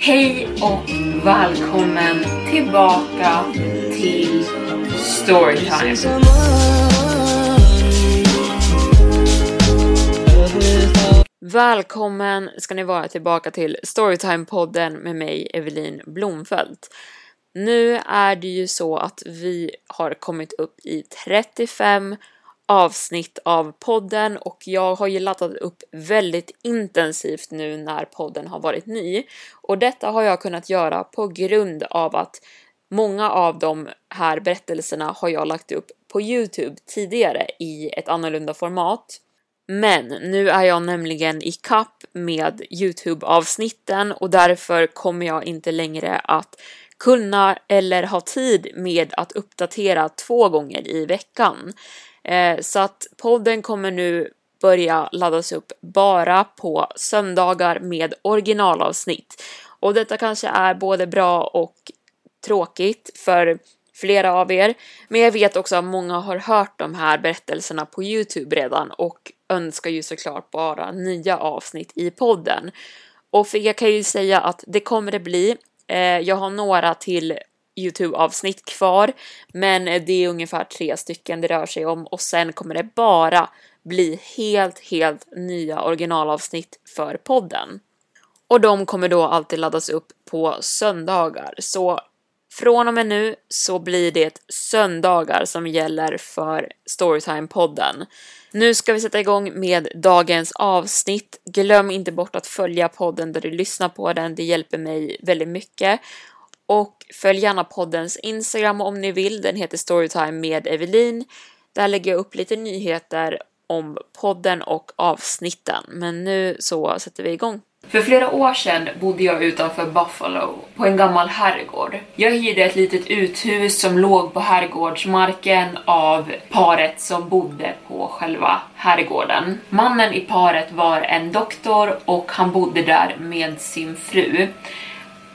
Hej och välkommen tillbaka till Storytime. Välkommen ska ni vara tillbaka till Storytime-podden med mig, Evelin Blomfelt. Nu är det ju så att vi har kommit upp i 35 avsnitt av podden och jag har ju laddat upp väldigt intensivt nu när podden har varit ny. Och detta har jag kunnat göra på grund av att många av de här berättelserna har jag lagt upp på Youtube tidigare i ett annorlunda format. Men nu är jag nämligen i kapp med Youtube-avsnitten och därför kommer jag inte längre att kunna eller ha tid med att uppdatera två gånger i veckan. Eh, så att podden kommer nu börja laddas upp bara på söndagar med originalavsnitt. Och detta kanske är både bra och tråkigt för flera av er. Men jag vet också att många har hört de här berättelserna på Youtube redan och önskar ju såklart bara nya avsnitt i podden. Och för jag kan ju säga att det kommer det bli. Eh, jag har några till Youtube-avsnitt kvar, men det är ungefär tre stycken det rör sig om och sen kommer det bara bli helt, helt nya originalavsnitt för podden. Och de kommer då alltid laddas upp på söndagar, så från och med nu så blir det söndagar som gäller för Storytime-podden. Nu ska vi sätta igång med dagens avsnitt. Glöm inte bort att följa podden där du lyssnar på den, det hjälper mig väldigt mycket. Och följ gärna poddens Instagram om ni vill, den heter Storytime med Evelin. Där lägger jag upp lite nyheter om podden och avsnitten. Men nu så sätter vi igång. För flera år sedan bodde jag utanför Buffalo på en gammal herrgård. Jag hyrde ett litet uthus som låg på herrgårdsmarken av paret som bodde på själva herrgården. Mannen i paret var en doktor och han bodde där med sin fru.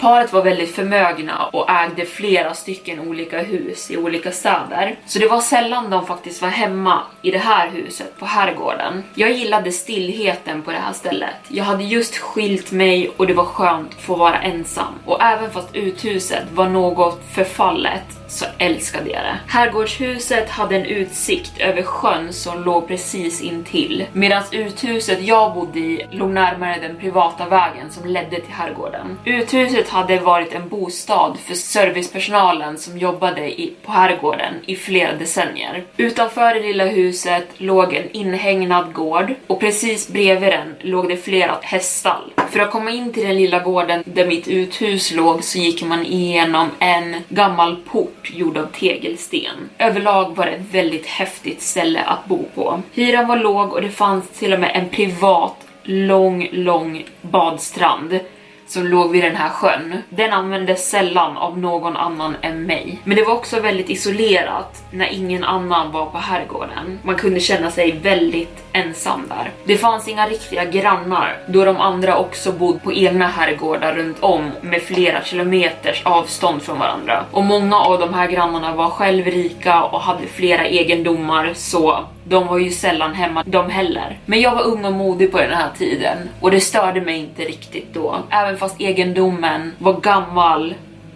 Paret var väldigt förmögna och ägde flera stycken olika hus i olika städer. Så det var sällan de faktiskt var hemma i det här huset på herrgården. Jag gillade stillheten på det här stället. Jag hade just skilt mig och det var skönt att få vara ensam. Och även fast uthuset var något förfallet så älskade jag det. Herrgårdshuset hade en utsikt över sjön som låg precis intill. Medan uthuset jag bodde i låg närmare den privata vägen som ledde till herrgården. Uthuset hade varit en bostad för servicepersonalen som jobbade i, på herrgården i flera decennier. Utanför det lilla huset låg en inhägnad gård och precis bredvid den låg det flera häststall. För att komma in till den lilla gården där mitt uthus låg så gick man igenom en gammal port gjord av tegelsten. Överlag var det ett väldigt häftigt ställe att bo på. Hyran var låg och det fanns till och med en privat lång, lång badstrand som låg vid den här sjön. Den användes sällan av någon annan än mig. Men det var också väldigt isolerat när ingen annan var på herrgården. Man kunde känna sig väldigt ensam där. Det fanns inga riktiga grannar då de andra också bodde på egna herrgårdar runt om med flera kilometers avstånd från varandra. Och många av de här grannarna var självrika och hade flera egendomar så de var ju sällan hemma de heller. Men jag var ung och modig på den här tiden och det störde mig inte riktigt då. Även fast egendomen var gammal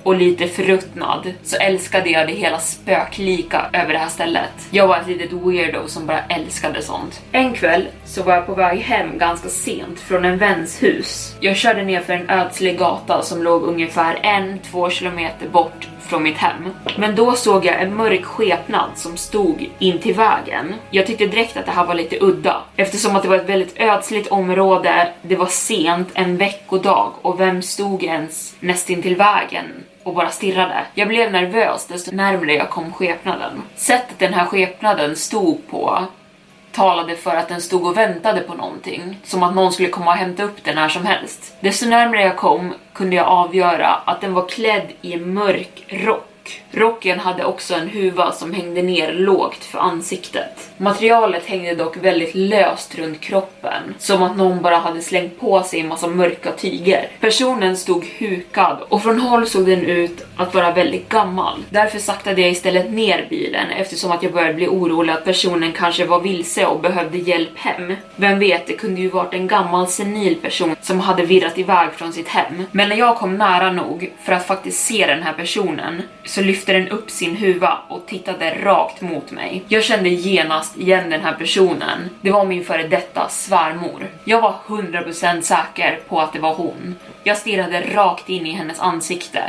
och lite förruttnad så älskade jag det hela spöklika över det här stället. Jag var ett litet weirdo som bara älskade sånt. En kväll så var jag på väg hem ganska sent från en väns hus. Jag körde ner för en ödslig gata som låg ungefär en, två kilometer bort från mitt hem. Men då såg jag en mörk skepnad som stod in till vägen. Jag tyckte direkt att det här var lite udda eftersom att det var ett väldigt ödsligt område. Det var sent, en veckodag och vem stod ens nästintill vägen och bara stirrade. Jag blev nervös desto närmare jag kom skepnaden. Sättet den här skepnaden stod på talade för att den stod och väntade på någonting. Som att någon skulle komma och hämta upp den när som helst. Desto närmare jag kom kunde jag avgöra att den var klädd i en mörk rock. Rocken hade också en huva som hängde ner lågt för ansiktet. Materialet hängde dock väldigt löst runt kroppen, som att någon bara hade slängt på sig en massa mörka tyger. Personen stod hukad och från håll såg den ut att vara väldigt gammal. Därför saktade jag istället ner bilen eftersom att jag började bli orolig att personen kanske var vilse och behövde hjälp hem. Vem vet, det kunde ju varit en gammal senil person som hade virrat iväg från sitt hem. Men när jag kom nära nog för att faktiskt se den här personen så lyfte den upp sin huva och tittade rakt mot mig. Jag kände genast igen den här personen. Det var min före detta svärmor. Jag var 100% säker på att det var hon. Jag stirrade rakt in i hennes ansikte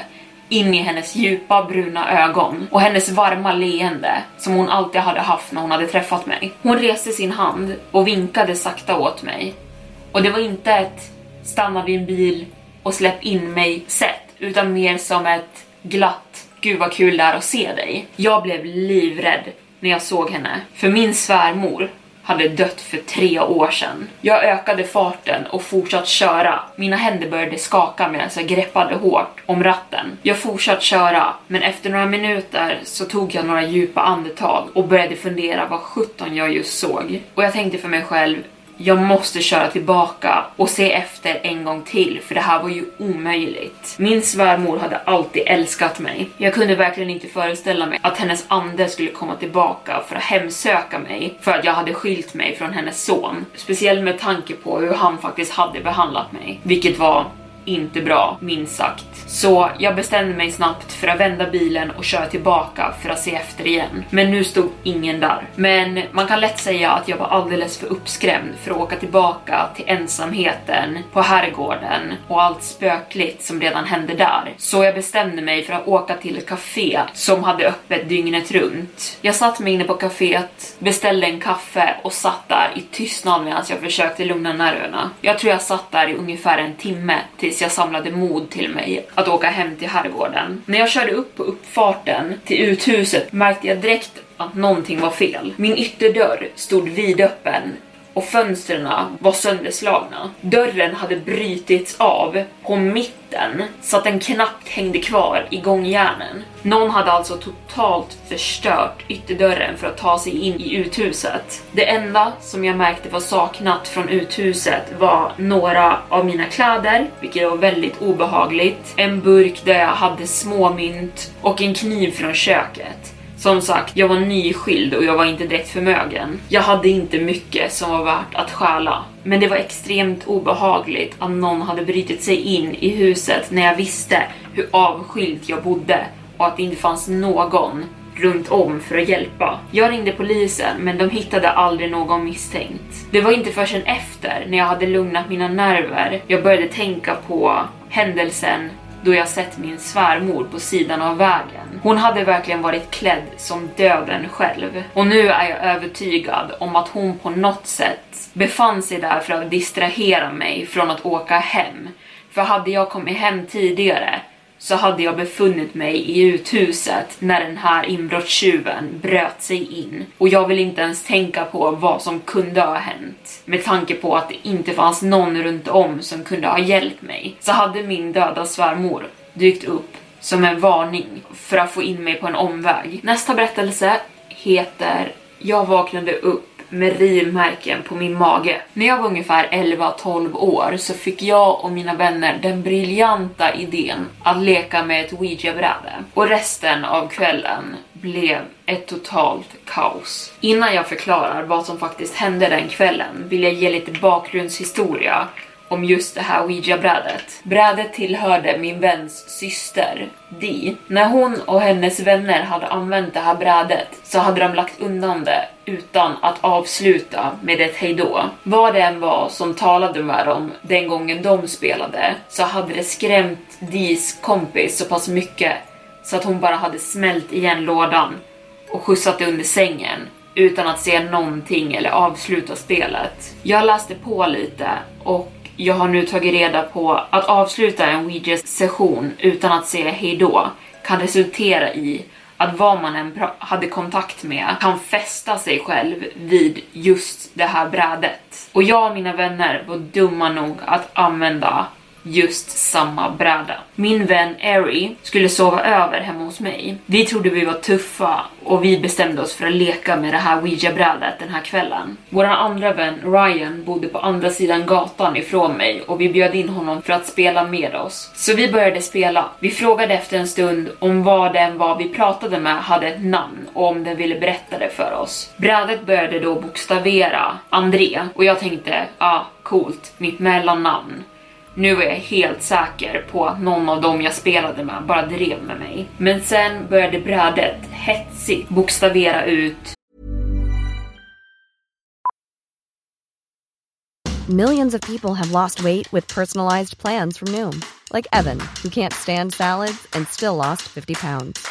in i hennes djupa bruna ögon och hennes varma leende som hon alltid hade haft när hon hade träffat mig. Hon reste sin hand och vinkade sakta åt mig. Och det var inte ett stanna vid en bil och släpp in mig sätt, utan mer som ett glatt Gud vad kul det är att se dig. Jag blev livrädd när jag såg henne, för min svärmor hade dött för tre år sedan. Jag ökade farten och fortsatte köra. Mina händer började skaka medan jag greppade hårt om ratten. Jag fortsatte köra, men efter några minuter så tog jag några djupa andetag och började fundera vad sjutton jag just såg. Och jag tänkte för mig själv, jag måste köra tillbaka och se efter en gång till för det här var ju omöjligt. Min svärmor hade alltid älskat mig. Jag kunde verkligen inte föreställa mig att hennes ande skulle komma tillbaka för att hemsöka mig för att jag hade skilt mig från hennes son. Speciellt med tanke på hur han faktiskt hade behandlat mig, vilket var inte bra, minst sagt. Så jag bestämde mig snabbt för att vända bilen och köra tillbaka för att se efter igen. Men nu stod ingen där. Men man kan lätt säga att jag var alldeles för uppskrämd för att åka tillbaka till ensamheten på herrgården och allt spökligt som redan hände där. Så jag bestämde mig för att åka till ett café som hade öppet dygnet runt. Jag satt mig inne på kaféet, beställde en kaffe och satt där i tystnad medan jag försökte lugna nerverna. Jag tror jag satt där i ungefär en timme tills jag samlade mod till mig att åka hem till herrgården. När jag körde upp på uppfarten till uthuset märkte jag direkt att någonting var fel. Min ytterdörr stod vidöppen och fönstren var sönderslagna. Dörren hade brutits av på mitten så att den knappt hängde kvar i gångjärnen. Någon hade alltså totalt förstört ytterdörren för att ta sig in i uthuset. Det enda som jag märkte var saknat från uthuset var några av mina kläder, vilket var väldigt obehagligt, en burk där jag hade småmynt och en kniv från köket. Som sagt, jag var nyskild och jag var inte direkt förmögen. Jag hade inte mycket som var värt att stjäla. Men det var extremt obehagligt att någon hade brutit sig in i huset när jag visste hur avskilt jag bodde och att det inte fanns någon runt om för att hjälpa. Jag ringde polisen men de hittade aldrig någon misstänkt. Det var inte förrän efter, när jag hade lugnat mina nerver, jag började tänka på händelsen då jag sett min svärmor på sidan av vägen. Hon hade verkligen varit klädd som döden själv. Och nu är jag övertygad om att hon på något sätt befann sig där för att distrahera mig från att åka hem. För hade jag kommit hem tidigare så hade jag befunnit mig i uthuset när den här inbrottstjuven bröt sig in. Och jag vill inte ens tänka på vad som kunde ha hänt. Med tanke på att det inte fanns någon runt om som kunde ha hjälpt mig. Så hade min döda svärmor dykt upp som en varning för att få in mig på en omväg. Nästa berättelse heter Jag vaknade upp med rivmärken på min mage. När jag var ungefär 11-12 år så fick jag och mina vänner den briljanta idén att leka med ett ouija-bräde. Och resten av kvällen blev ett totalt kaos. Innan jag förklarar vad som faktiskt hände den kvällen vill jag ge lite bakgrundshistoria om just det här ouija-brädet. Brädet tillhörde min väns syster, Di. När hon och hennes vänner hade använt det här brädet så hade de lagt undan det utan att avsluta med ett hejdå. Vad det än var som talade med dem den gången de spelade så hade det skrämt Dis kompis så pass mycket så att hon bara hade smält igen lådan och skjutsat det under sängen utan att se någonting eller avsluta spelet. Jag läste på lite och jag har nu tagit reda på att avsluta en Ouija-session utan att säga hejdå kan resultera i att vad man än hade kontakt med kan fästa sig själv vid just det här brädet. Och jag och mina vänner var dumma nog att använda just samma bräda. Min vän Eri skulle sova över hemma hos mig. Vi trodde vi var tuffa och vi bestämde oss för att leka med det här ouija-brädet den här kvällen. Vår andra vän Ryan bodde på andra sidan gatan ifrån mig och vi bjöd in honom för att spela med oss. Så vi började spela. Vi frågade efter en stund om vad den var vi pratade med hade ett namn och om den ville berätta det för oss. Brädet började då bokstavera André och jag tänkte, ah coolt, mitt mellannamn. Nu var jag helt säker på att någon av dem jag spelade med bara drev med mig. Men sen började brädet hetsigt bokstavera ut Millions of people have lost weight with personalized plans from Noom. Like Evan, who can't stand salads and still lost 50 pounds.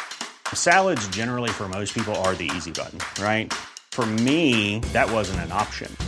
Salads generally for most people are the easy button, right? For me, that wasn't an option.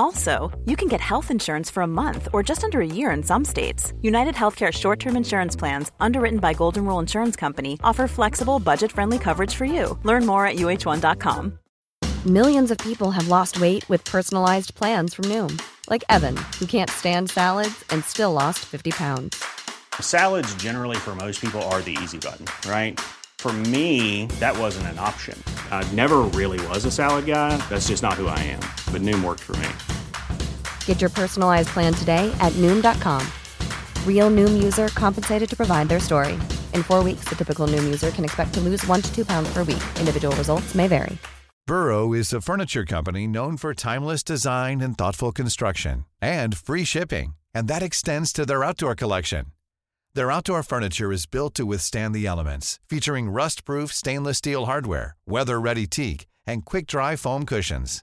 Also, you can get health insurance for a month or just under a year in some states. United Healthcare short term insurance plans, underwritten by Golden Rule Insurance Company, offer flexible, budget friendly coverage for you. Learn more at uh1.com. Millions of people have lost weight with personalized plans from Noom, like Evan, who can't stand salads and still lost 50 pounds. Salads, generally, for most people, are the easy button, right? For me, that wasn't an option. I never really was a salad guy. That's just not who I am. But Noom worked for me. Get your personalized plan today at Noom.com. Real Noom user compensated to provide their story. In four weeks, the typical Noom user can expect to lose one to two pounds per week. Individual results may vary. Burrow is a furniture company known for timeless design and thoughtful construction and free shipping, and that extends to their outdoor collection. Their outdoor furniture is built to withstand the elements, featuring rust-proof stainless steel hardware, weather-ready teak, and quick-dry foam cushions.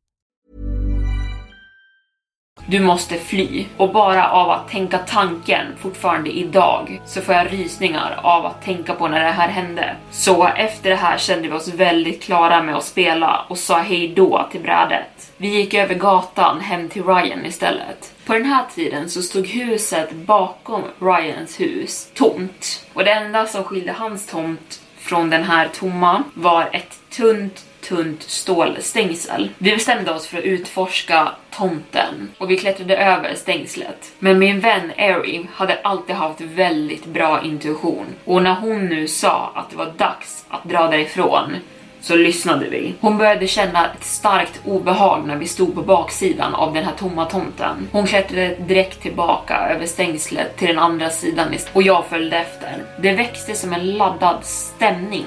Du måste fly. Och bara av att tänka tanken fortfarande idag så får jag rysningar av att tänka på när det här hände. Så efter det här kände vi oss väldigt klara med att spela och sa hej då till brädet. Vi gick över gatan hem till Ryan istället. På den här tiden så stod huset bakom Ryans hus tomt. Och det enda som skilde hans tomt från den här tomma var ett tunt tunt stålstängsel. Vi bestämde oss för att utforska tomten och vi klättrade över stängslet. Men min vän Ari hade alltid haft väldigt bra intuition och när hon nu sa att det var dags att dra därifrån så lyssnade vi. Hon började känna ett starkt obehag när vi stod på baksidan av den här tomma tomten. Hon klättrade direkt tillbaka över stängslet till den andra sidan och jag följde efter. Det växte som en laddad stämning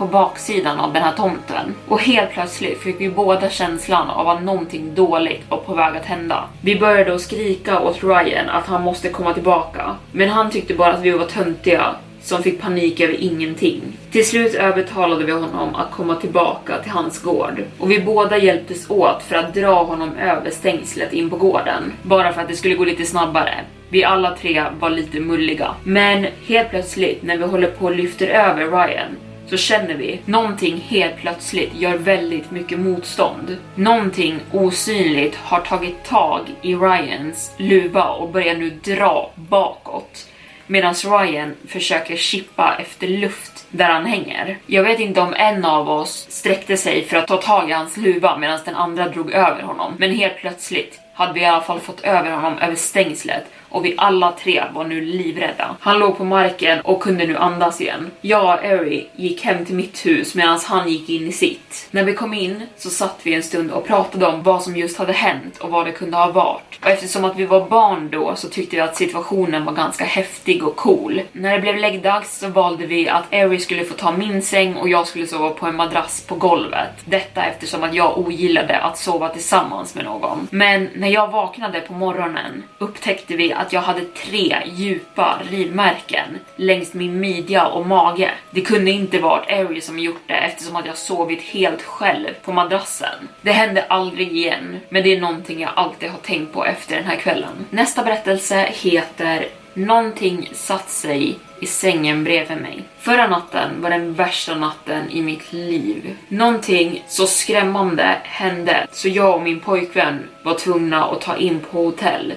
på baksidan av den här tomten. Och helt plötsligt fick vi båda känslan av att någonting dåligt var på väg att hända. Vi började att skrika åt Ryan att han måste komma tillbaka. Men han tyckte bara att vi var töntiga som fick panik över ingenting. Till slut övertalade vi honom att komma tillbaka till hans gård och vi båda hjälptes åt för att dra honom över stängslet in på gården. Bara för att det skulle gå lite snabbare. Vi alla tre var lite mulliga. Men helt plötsligt när vi håller på och lyfter över Ryan så känner vi någonting helt plötsligt gör väldigt mycket motstånd. Någonting osynligt har tagit tag i Ryans luva och börjar nu dra bakåt. Medan Ryan försöker chippa efter luft där han hänger. Jag vet inte om en av oss sträckte sig för att ta tag i hans luva medan den andra drog över honom. Men helt plötsligt hade vi i alla fall fått över honom över stängslet och vi alla tre var nu livrädda. Han låg på marken och kunde nu andas igen. Jag och Eri gick hem till mitt hus medan han gick in i sitt. När vi kom in så satt vi en stund och pratade om vad som just hade hänt och vad det kunde ha varit. Och eftersom att vi var barn då så tyckte vi att situationen var ganska häftig och cool. När det blev läggdags så valde vi att Eri skulle få ta min säng och jag skulle sova på en madrass på golvet. Detta eftersom att jag ogillade att sova tillsammans med någon. Men när jag vaknade på morgonen upptäckte vi att jag hade tre djupa rivmärken längs min midja och mage. Det kunde inte varit Ari som gjort det eftersom att jag sovit helt själv på madrassen. Det hände aldrig igen, men det är någonting jag alltid har tänkt på efter den här kvällen. Nästa berättelse heter Någonting satt sig i sängen bredvid mig. Förra natten var den värsta natten i mitt liv. Någonting så skrämmande hände så jag och min pojkvän var tvungna att ta in på hotell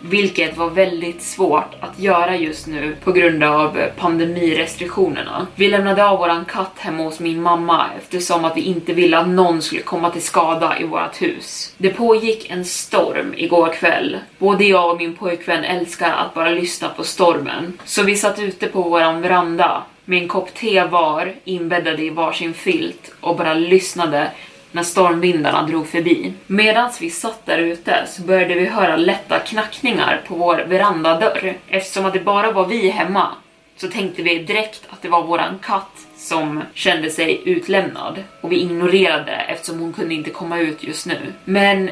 vilket var väldigt svårt att göra just nu på grund av pandemirestriktionerna. Vi lämnade av våran katt hemma hos min mamma eftersom att vi inte ville att någon skulle komma till skada i vårt hus. Det pågick en storm igår kväll. Både jag och min pojkvän älskar att bara lyssna på stormen. Så vi satt ute på våran veranda med en kopp te var inbäddade i varsin filt och bara lyssnade när stormvindarna drog förbi. Medan vi satt där ute så började vi höra lätta knackningar på vår verandadörr. Eftersom att det bara var vi hemma så tänkte vi direkt att det var våran katt som kände sig utlämnad och vi ignorerade eftersom hon kunde inte komma ut just nu. Men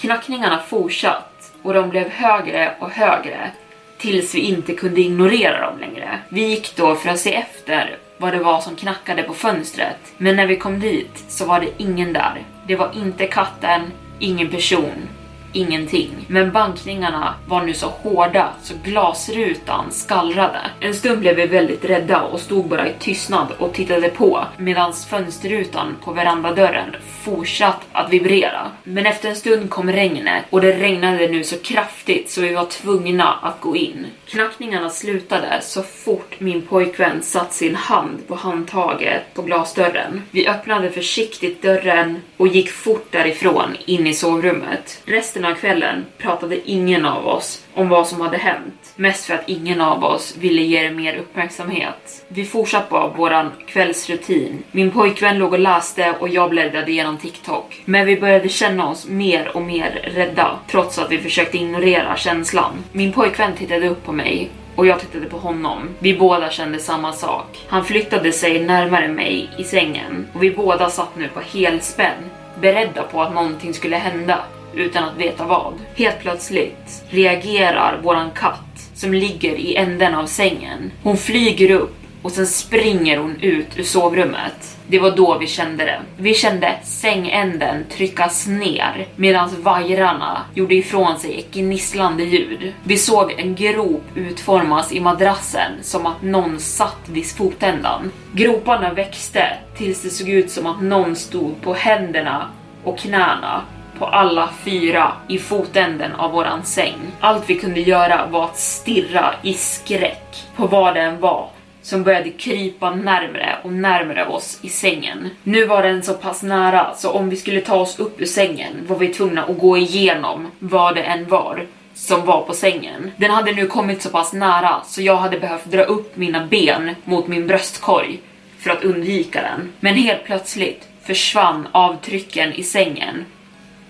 knackningarna fortsatt och de blev högre och högre tills vi inte kunde ignorera dem längre. Vi gick då för att se efter vad det var som knackade på fönstret. Men när vi kom dit så var det ingen där. Det var inte katten, ingen person ingenting. Men bankningarna var nu så hårda så glasrutan skallrade. En stund blev vi väldigt rädda och stod bara i tystnad och tittade på medan fönsterrutan på verandadörren fortsatt att vibrera. Men efter en stund kom regnet och det regnade nu så kraftigt så vi var tvungna att gå in. Knackningarna slutade så fort min pojkvän satt sin hand på handtaget på glasdörren. Vi öppnade försiktigt dörren och gick fort därifrån in i sovrummet. Resten av kvällen pratade ingen av oss om vad som hade hänt. Mest för att ingen av oss ville ge det mer uppmärksamhet. Vi fortsatte bara våran kvällsrutin. Min pojkvän låg och läste och jag bläddrade igenom TikTok. Men vi började känna oss mer och mer rädda trots att vi försökte ignorera känslan. Min pojkvän tittade upp på mig och jag tittade på honom. Vi båda kände samma sak. Han flyttade sig närmare mig i sängen och vi båda satt nu på helspänn beredda på att någonting skulle hända utan att veta vad. Helt plötsligt reagerar våran katt som ligger i änden av sängen. Hon flyger upp och sen springer hon ut ur sovrummet. Det var då vi kände det. Vi kände sängänden tryckas ner medan vajrarna gjorde ifrån sig ett gnisslande ljud. Vi såg en grop utformas i madrassen som att någon satt vid fotändan. Groparna växte tills det såg ut som att någon stod på händerna och knäna på alla fyra i fotänden av våran säng. Allt vi kunde göra var att stirra i skräck på vad det än var som började krypa närmre och närmre oss i sängen. Nu var den så pass nära så om vi skulle ta oss upp ur sängen var vi tvungna att gå igenom vad det än var som var på sängen. Den hade nu kommit så pass nära så jag hade behövt dra upp mina ben mot min bröstkorg för att undvika den. Men helt plötsligt försvann avtrycken i sängen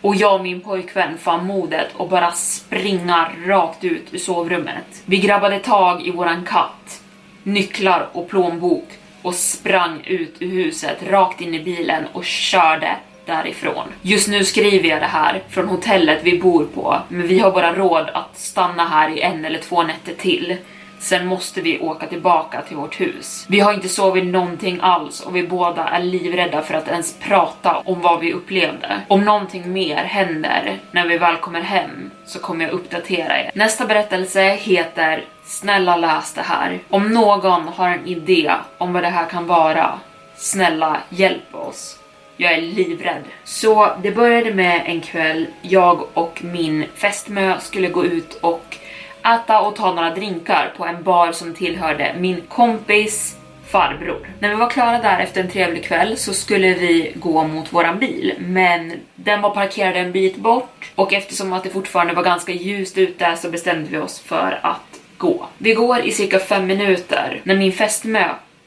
och jag och min pojkvän fann modet och bara springa rakt ut ur sovrummet. Vi grabbade tag i våran katt, nycklar och plånbok och sprang ut ur huset rakt in i bilen och körde därifrån. Just nu skriver jag det här från hotellet vi bor på, men vi har bara råd att stanna här i en eller två nätter till. Sen måste vi åka tillbaka till vårt hus. Vi har inte sovit någonting alls och vi båda är livrädda för att ens prata om vad vi upplevde. Om någonting mer händer när vi väl kommer hem så kommer jag uppdatera er. Nästa berättelse heter Snälla läs det här. Om någon har en idé om vad det här kan vara, snälla hjälp oss. Jag är livrädd. Så det började med en kväll jag och min fästmö skulle gå ut och äta och ta några drinkar på en bar som tillhörde min kompis farbror. När vi var klara där efter en trevlig kväll så skulle vi gå mot våran bil, men den var parkerad en bit bort och eftersom att det fortfarande var ganska ljust ute så bestämde vi oss för att gå. Vi går i cirka fem minuter när min fästmö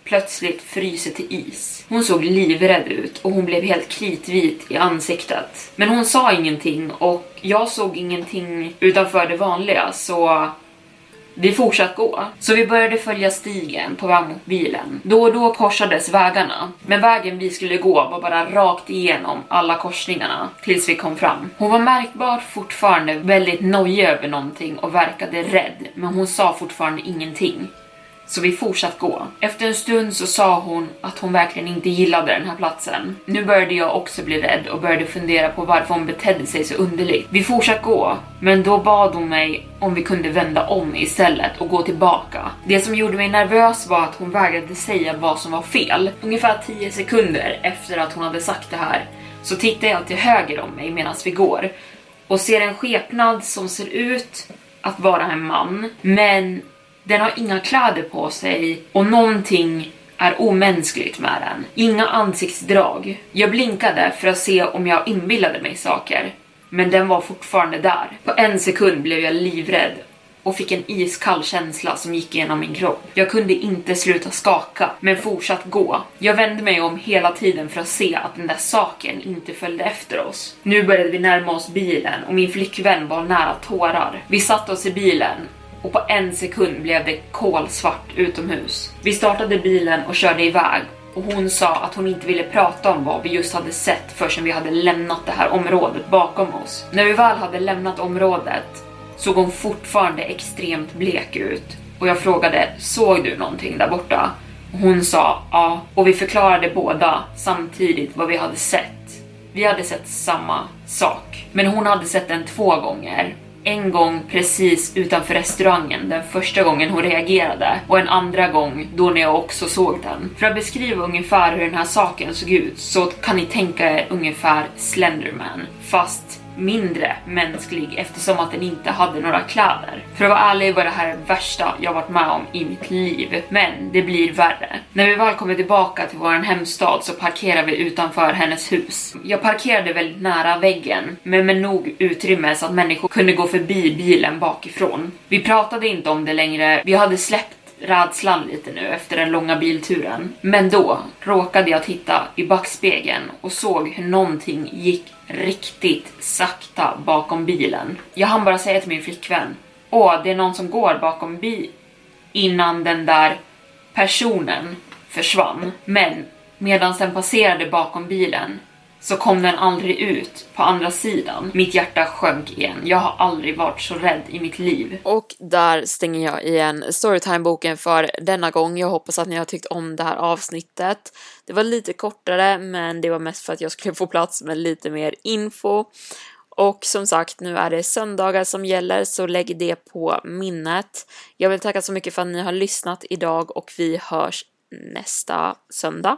plötsligt fryser till is. Hon såg livrädd ut och hon blev helt kritvit i ansiktet. Men hon sa ingenting och jag såg ingenting utanför det vanliga så vi fortsatte gå, så vi började följa stigen på väg mot bilen. Då och då korsades vägarna, men vägen vi skulle gå var bara rakt igenom alla korsningarna tills vi kom fram. Hon var märkbart fortfarande väldigt nojig över någonting och verkade rädd, men hon sa fortfarande ingenting så vi fortsatte gå. Efter en stund så sa hon att hon verkligen inte gillade den här platsen. Nu började jag också bli rädd och började fundera på varför hon betedde sig så underligt. Vi fortsatte gå, men då bad hon mig om vi kunde vända om istället och gå tillbaka. Det som gjorde mig nervös var att hon vägrade säga vad som var fel. Ungefär 10 sekunder efter att hon hade sagt det här så tittar jag till höger om mig medan vi går och ser en skepnad som ser ut att vara en man, men den har inga kläder på sig och någonting är omänskligt med den. Inga ansiktsdrag. Jag blinkade för att se om jag inbillade mig saker, men den var fortfarande där. På en sekund blev jag livrädd och fick en iskall känsla som gick igenom min kropp. Jag kunde inte sluta skaka, men fortsatt gå. Jag vände mig om hela tiden för att se att den där saken inte följde efter oss. Nu började vi närma oss bilen och min flickvän var nära tårar. Vi satte oss i bilen och på en sekund blev det kolsvart utomhus. Vi startade bilen och körde iväg och hon sa att hon inte ville prata om vad vi just hade sett förrän vi hade lämnat det här området bakom oss. När vi väl hade lämnat området såg hon fortfarande extremt blek ut och jag frågade såg du någonting där borta? Och hon sa ja och vi förklarade båda samtidigt vad vi hade sett. Vi hade sett samma sak, men hon hade sett den två gånger en gång precis utanför restaurangen den första gången hon reagerade och en andra gång då när jag också såg den. För att beskriva ungefär hur den här saken såg ut så kan ni tänka er ungefär Slenderman fast mindre mänsklig eftersom att den inte hade några kläder. För att vara ärlig var det här det värsta jag varit med om i mitt liv. Men det blir värre. När vi väl kommer tillbaka till vår hemstad så parkerar vi utanför hennes hus. Jag parkerade väldigt nära väggen, men med nog utrymme så att människor kunde gå förbi bilen bakifrån. Vi pratade inte om det längre, vi hade släppt rädslan lite nu efter den långa bilturen. Men då råkade jag titta i backspegeln och såg hur någonting gick riktigt sakta bakom bilen. Jag hann bara säga till min flickvän, åh det är någon som går bakom bil innan den där personen försvann. Men medan den passerade bakom bilen så kom den aldrig ut på andra sidan. Mitt hjärta sjönk igen. Jag har aldrig varit så rädd i mitt liv. Och där stänger jag igen Storytime-boken för denna gång. Jag hoppas att ni har tyckt om det här avsnittet. Det var lite kortare, men det var mest för att jag skulle få plats med lite mer info. Och som sagt, nu är det söndagar som gäller, så lägg det på minnet. Jag vill tacka så mycket för att ni har lyssnat idag och vi hörs nästa söndag.